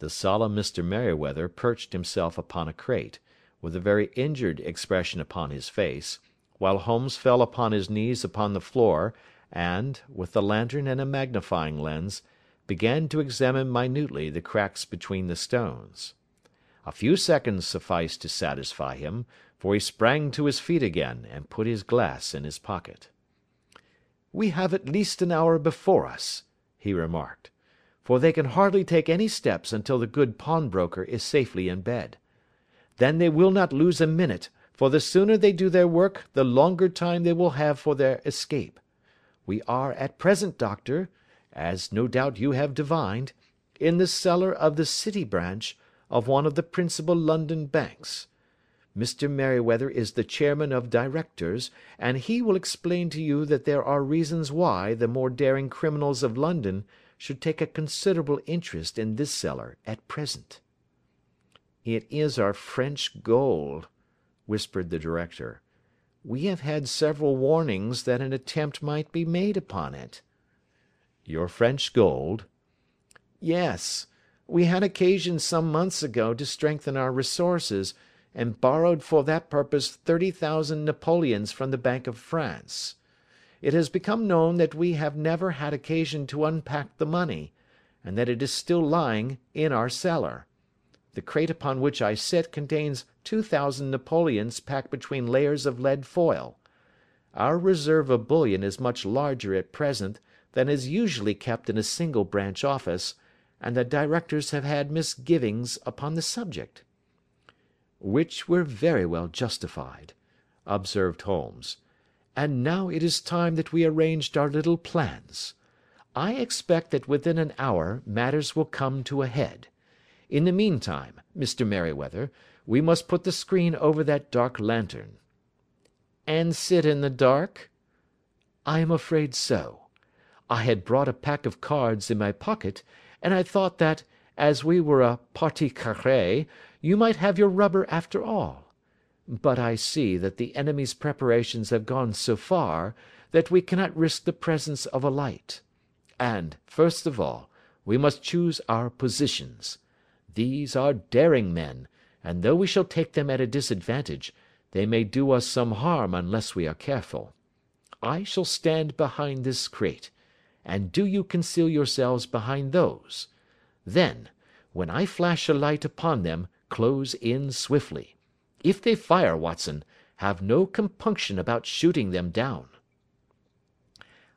The solemn Mr. Merryweather perched himself upon a crate, with a very injured expression upon his face, while Holmes fell upon his knees upon the floor, and, with the lantern and a magnifying lens, began to examine minutely the cracks between the stones. A few seconds sufficed to satisfy him, for he sprang to his feet again, and put his glass in his pocket. "We have at least an hour before us," he remarked, "for they can hardly take any steps until the good pawnbroker is safely in bed. Then they will not lose a minute, for the sooner they do their work the longer time they will have for their escape. We are at present, doctor, as no doubt you have divined, in the cellar of the City branch of one of the principal London banks. Mr. Merryweather is the chairman of directors, and he will explain to you that there are reasons why the more daring criminals of London should take a considerable interest in this cellar at present." "It is our French gold," whispered the director. "We have had several warnings that an attempt might be made upon it." "Your French gold?" "Yes. We had occasion some months ago to strengthen our resources and borrowed for that purpose thirty thousand napoleons from the Bank of France. It has become known that we have never had occasion to unpack the money, and that it is still lying in our cellar. The crate upon which I sit contains two thousand napoleons packed between layers of lead foil. Our reserve of bullion is much larger at present than is usually kept in a single branch office, and the directors have had misgivings upon the subject. "Which were very well justified," observed Holmes. "And now it is time that we arranged our little plans. I expect that within an hour matters will come to a head. In the meantime, Mr. Merryweather, we must put the screen over that dark lantern." "And sit in the dark?" "I am afraid so. I had brought a pack of cards in my pocket, and I thought that, as we were a partie carrée you might have your rubber after all. But I see that the enemy's preparations have gone so far that we cannot risk the presence of a light. And, first of all, we must choose our positions. These are daring men, and though we shall take them at a disadvantage, they may do us some harm unless we are careful. I shall stand behind this crate, and do you conceal yourselves behind those. Then, when I flash a light upon them, close in swiftly. If they fire, Watson, have no compunction about shooting them down."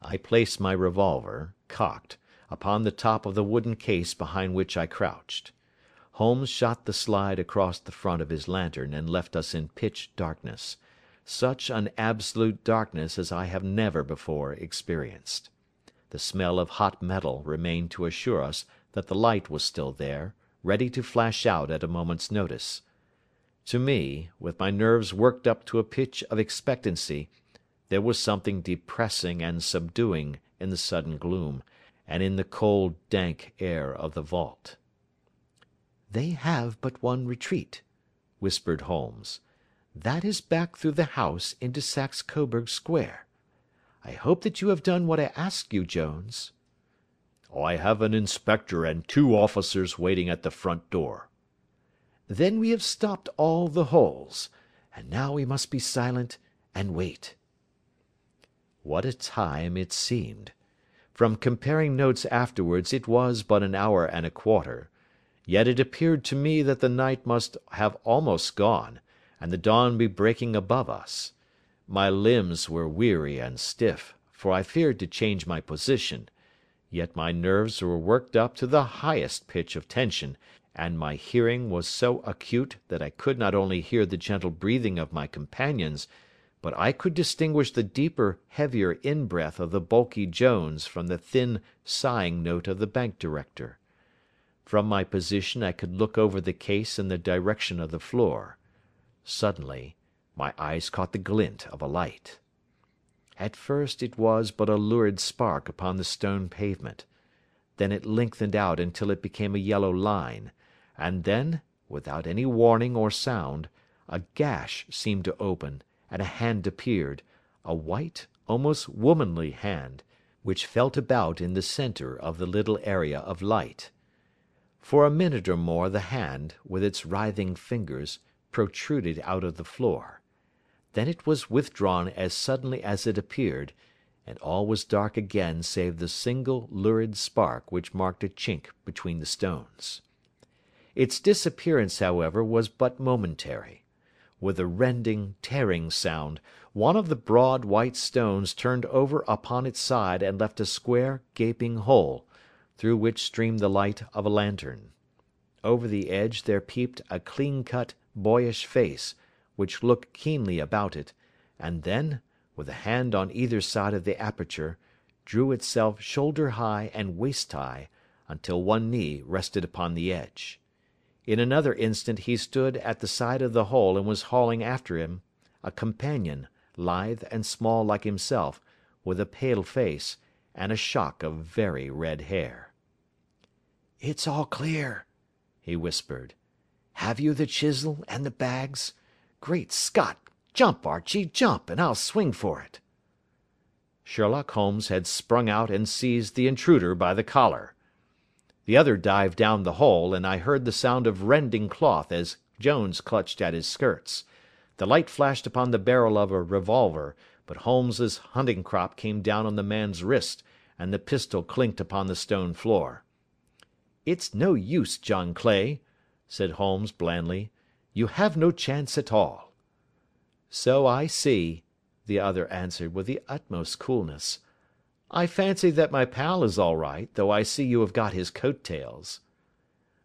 I placed my revolver, cocked, upon the top of the wooden case behind which I crouched. Holmes shot the slide across the front of his lantern and left us in pitch darkness such an absolute darkness as I have never before experienced. The smell of hot metal remained to assure us that the light was still there, ready to flash out at a moment's notice. To me, with my nerves worked up to a pitch of expectancy, there was something depressing and subduing in the sudden gloom, and in the cold, dank air of the vault. "They have but one retreat," whispered Holmes. "That is back through the house into Saxe Coburg Square. I hope that you have done what I asked you, Jones." Oh, "I have an inspector and two officers waiting at the front door." "Then we have stopped all the holes, and now we must be silent and wait." What a time it seemed! From comparing notes afterwards it was but an hour and a quarter. Yet it appeared to me that the night must have almost gone, and the dawn be breaking above us. My limbs were weary and stiff, for I feared to change my position yet my nerves were worked up to the highest pitch of tension, and my hearing was so acute that I could not only hear the gentle breathing of my companions, but I could distinguish the deeper, heavier in-breath of the bulky Jones from the thin, sighing note of the bank director. From my position I could look over the case in the direction of the floor. Suddenly, my eyes caught the glint of a light. At first it was but a lurid spark upon the stone pavement. Then it lengthened out until it became a yellow line, and then, without any warning or sound, a gash seemed to open, and a hand appeared, a white, almost womanly hand, which felt about in the centre of the little area of light. For a minute or more the hand, with its writhing fingers, protruded out of the floor. Then it was withdrawn as suddenly as it appeared, and all was dark again save the single lurid spark which marked a chink between the stones. Its disappearance, however, was but momentary. With a rending, tearing sound, one of the broad, white stones turned over upon its side and left a square, gaping hole, through which streamed the light of a lantern. Over the edge there peeped a clean cut, boyish face, which looked keenly about it, and then, with a hand on either side of the aperture, drew itself shoulder high and waist high, until one knee rested upon the edge. In another instant he stood at the side of the hole and was hauling after him a companion, lithe and small like himself, with a pale face, and a shock of very red hair. "It's all clear," he whispered. "Have you the chisel and the bags? Great Scott! Jump, Archie, jump, and I'll swing for it." Sherlock Holmes had sprung out and seized the intruder by the collar. The other dived down the hole, and I heard the sound of rending cloth as Jones clutched at his skirts. The light flashed upon the barrel of a revolver, but Holmes's hunting crop came down on the man's wrist, and the pistol clinked upon the stone floor. "It's no use, John Clay," said Holmes blandly. "You have no chance at all." "So I see," the other answered with the utmost coolness. "I fancy that my pal is all right, though I see you have got his coat tails."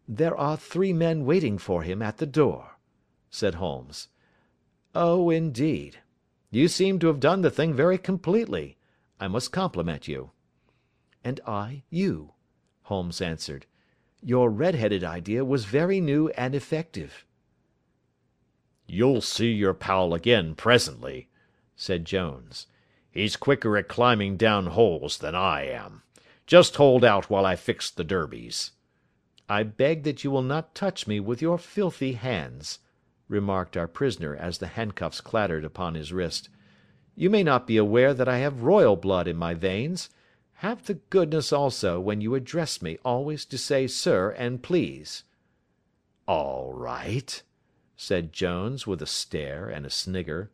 "There are three men waiting for him at the door," said Holmes. "Oh, indeed. You seem to have done the thing very completely. I must compliment you." "And I you," Holmes answered. "Your red headed idea was very new and effective. "You'll see your pal again presently," said Jones. "He's quicker at climbing down holes than I am. Just hold out while I fix the derbies." "I beg that you will not touch me with your filthy hands," remarked our prisoner as the handcuffs clattered upon his wrist. "You may not be aware that I have royal blood in my veins. Have the goodness also, when you address me, always to say sir and please." "All right said Jones, with a stare and a snigger.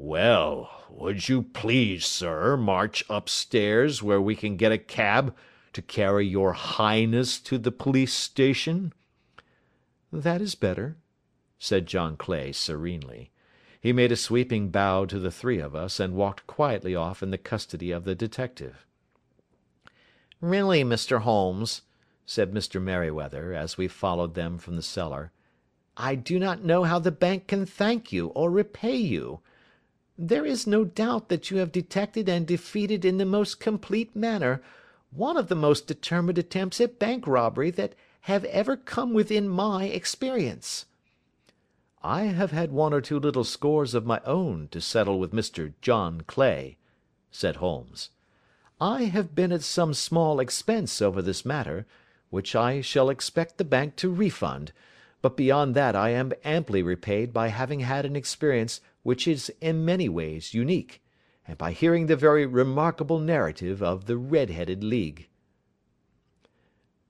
"Well, would you please, sir, march upstairs where we can get a cab to carry your Highness to the police station?" "That is better," said John Clay serenely. He made a sweeping bow to the three of us, and walked quietly off in the custody of the detective. "Really, Mr. Holmes," said Mr. Merryweather, as we followed them from the cellar. I do not know how the bank can thank you or repay you. There is no doubt that you have detected and defeated in the most complete manner one of the most determined attempts at bank robbery that have ever come within my experience." "I have had one or two little scores of my own to settle with Mr. John Clay," said Holmes. "I have been at some small expense over this matter, which I shall expect the bank to refund but beyond that I am amply repaid by having had an experience which is in many ways unique, and by hearing the very remarkable narrative of the Red headed League.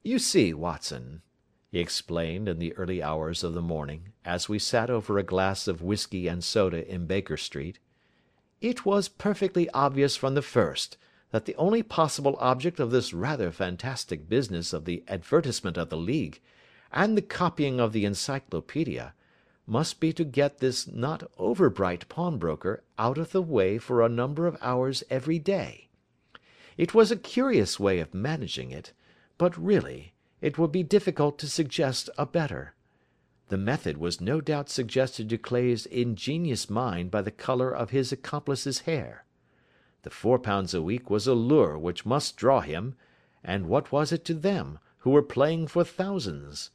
"You see, Watson," he explained in the early hours of the morning, as we sat over a glass of whisky and soda in Baker Street, "it was perfectly obvious from the first that the only possible object of this rather fantastic business of the advertisement of the League and the copying of the Encyclopaedia, must be to get this not over bright pawnbroker out of the way for a number of hours every day. It was a curious way of managing it, but really it would be difficult to suggest a better. The method was no doubt suggested to Clay's ingenious mind by the colour of his accomplice's hair. The four pounds a week was a lure which must draw him, and what was it to them, who were playing for thousands?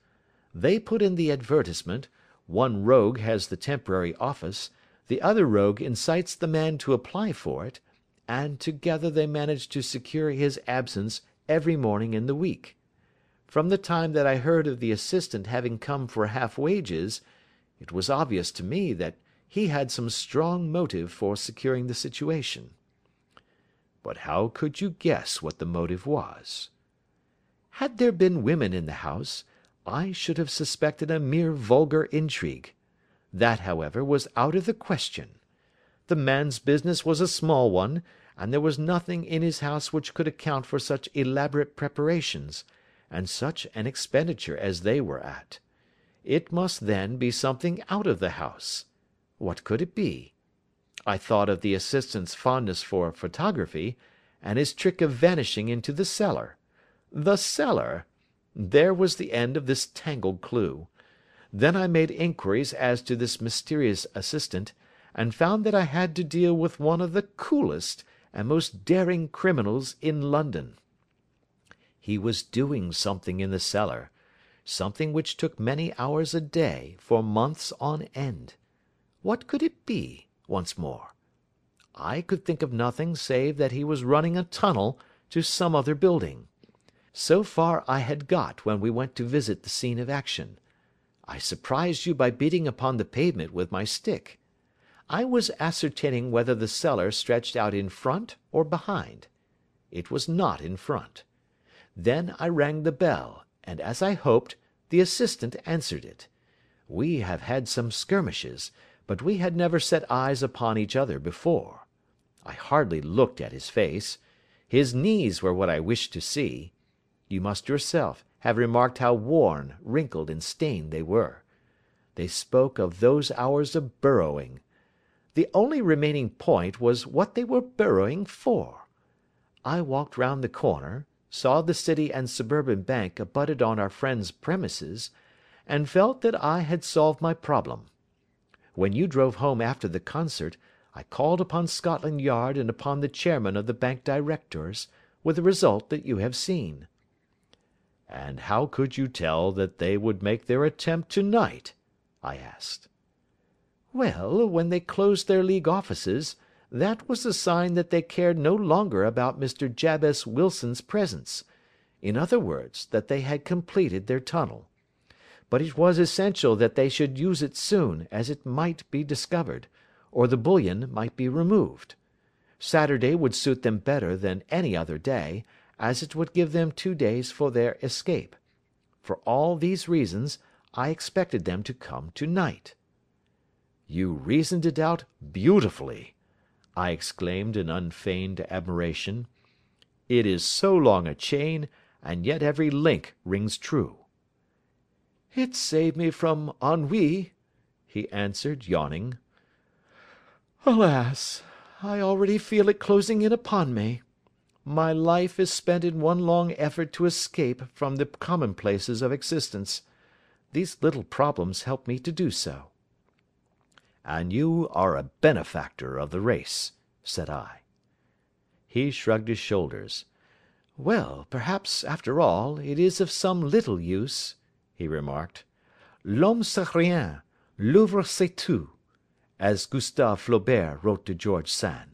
They put in the advertisement, one rogue has the temporary office, the other rogue incites the man to apply for it, and together they manage to secure his absence every morning in the week. From the time that I heard of the assistant having come for half wages, it was obvious to me that he had some strong motive for securing the situation." "But how could you guess what the motive was?" "Had there been women in the house? I should have suspected a mere vulgar intrigue. That, however, was out of the question. The man's business was a small one, and there was nothing in his house which could account for such elaborate preparations, and such an expenditure as they were at. It must, then, be something out of the house. What could it be? I thought of the assistant's fondness for photography, and his trick of vanishing into the cellar. The cellar! There was the end of this tangled clue. Then I made inquiries as to this mysterious assistant, and found that I had to deal with one of the coolest and most daring criminals in London. He was doing something in the cellar, something which took many hours a day for months on end. What could it be, once more? I could think of nothing save that he was running a tunnel to some other building. So far I had got when we went to visit the scene of action. I surprised you by beating upon the pavement with my stick. I was ascertaining whether the cellar stretched out in front or behind. It was not in front. Then I rang the bell, and, as I hoped, the assistant answered it. We have had some skirmishes, but we had never set eyes upon each other before. I hardly looked at his face. His knees were what I wished to see. You must yourself have remarked how worn, wrinkled, and stained they were. They spoke of those hours of burrowing. The only remaining point was what they were burrowing for. I walked round the corner, saw the City and Suburban Bank abutted on our friend's premises, and felt that I had solved my problem. When you drove home after the concert, I called upon Scotland Yard and upon the chairman of the Bank Directors, with the result that you have seen." "And how could you tell that they would make their attempt to night?" I asked. "Well, when they closed their League offices, that was a sign that they cared no longer about Mr. Jabez Wilson's presence; in other words, that they had completed their tunnel. But it was essential that they should use it soon, as it might be discovered or the bullion might be removed. Saturday would suit them better than any other day, as it would give them two days for their escape. For all these reasons, I expected them to come to night." "You reasoned it out beautifully!" I exclaimed in unfeigned admiration. "It is so long a chain, and yet every link rings true." "It saved me from ennui," he answered, yawning. Alas! I already feel it closing in upon me. My life is spent in one long effort to escape from the commonplaces of existence. These little problems help me to do so." "And you are a benefactor of the race," said I. He shrugged his shoulders. "Well, perhaps, after all, it is of some little use," he remarked. "L'homme c'est rien, l'œuvre c'est tout as Gustave Flaubert wrote to George Sand.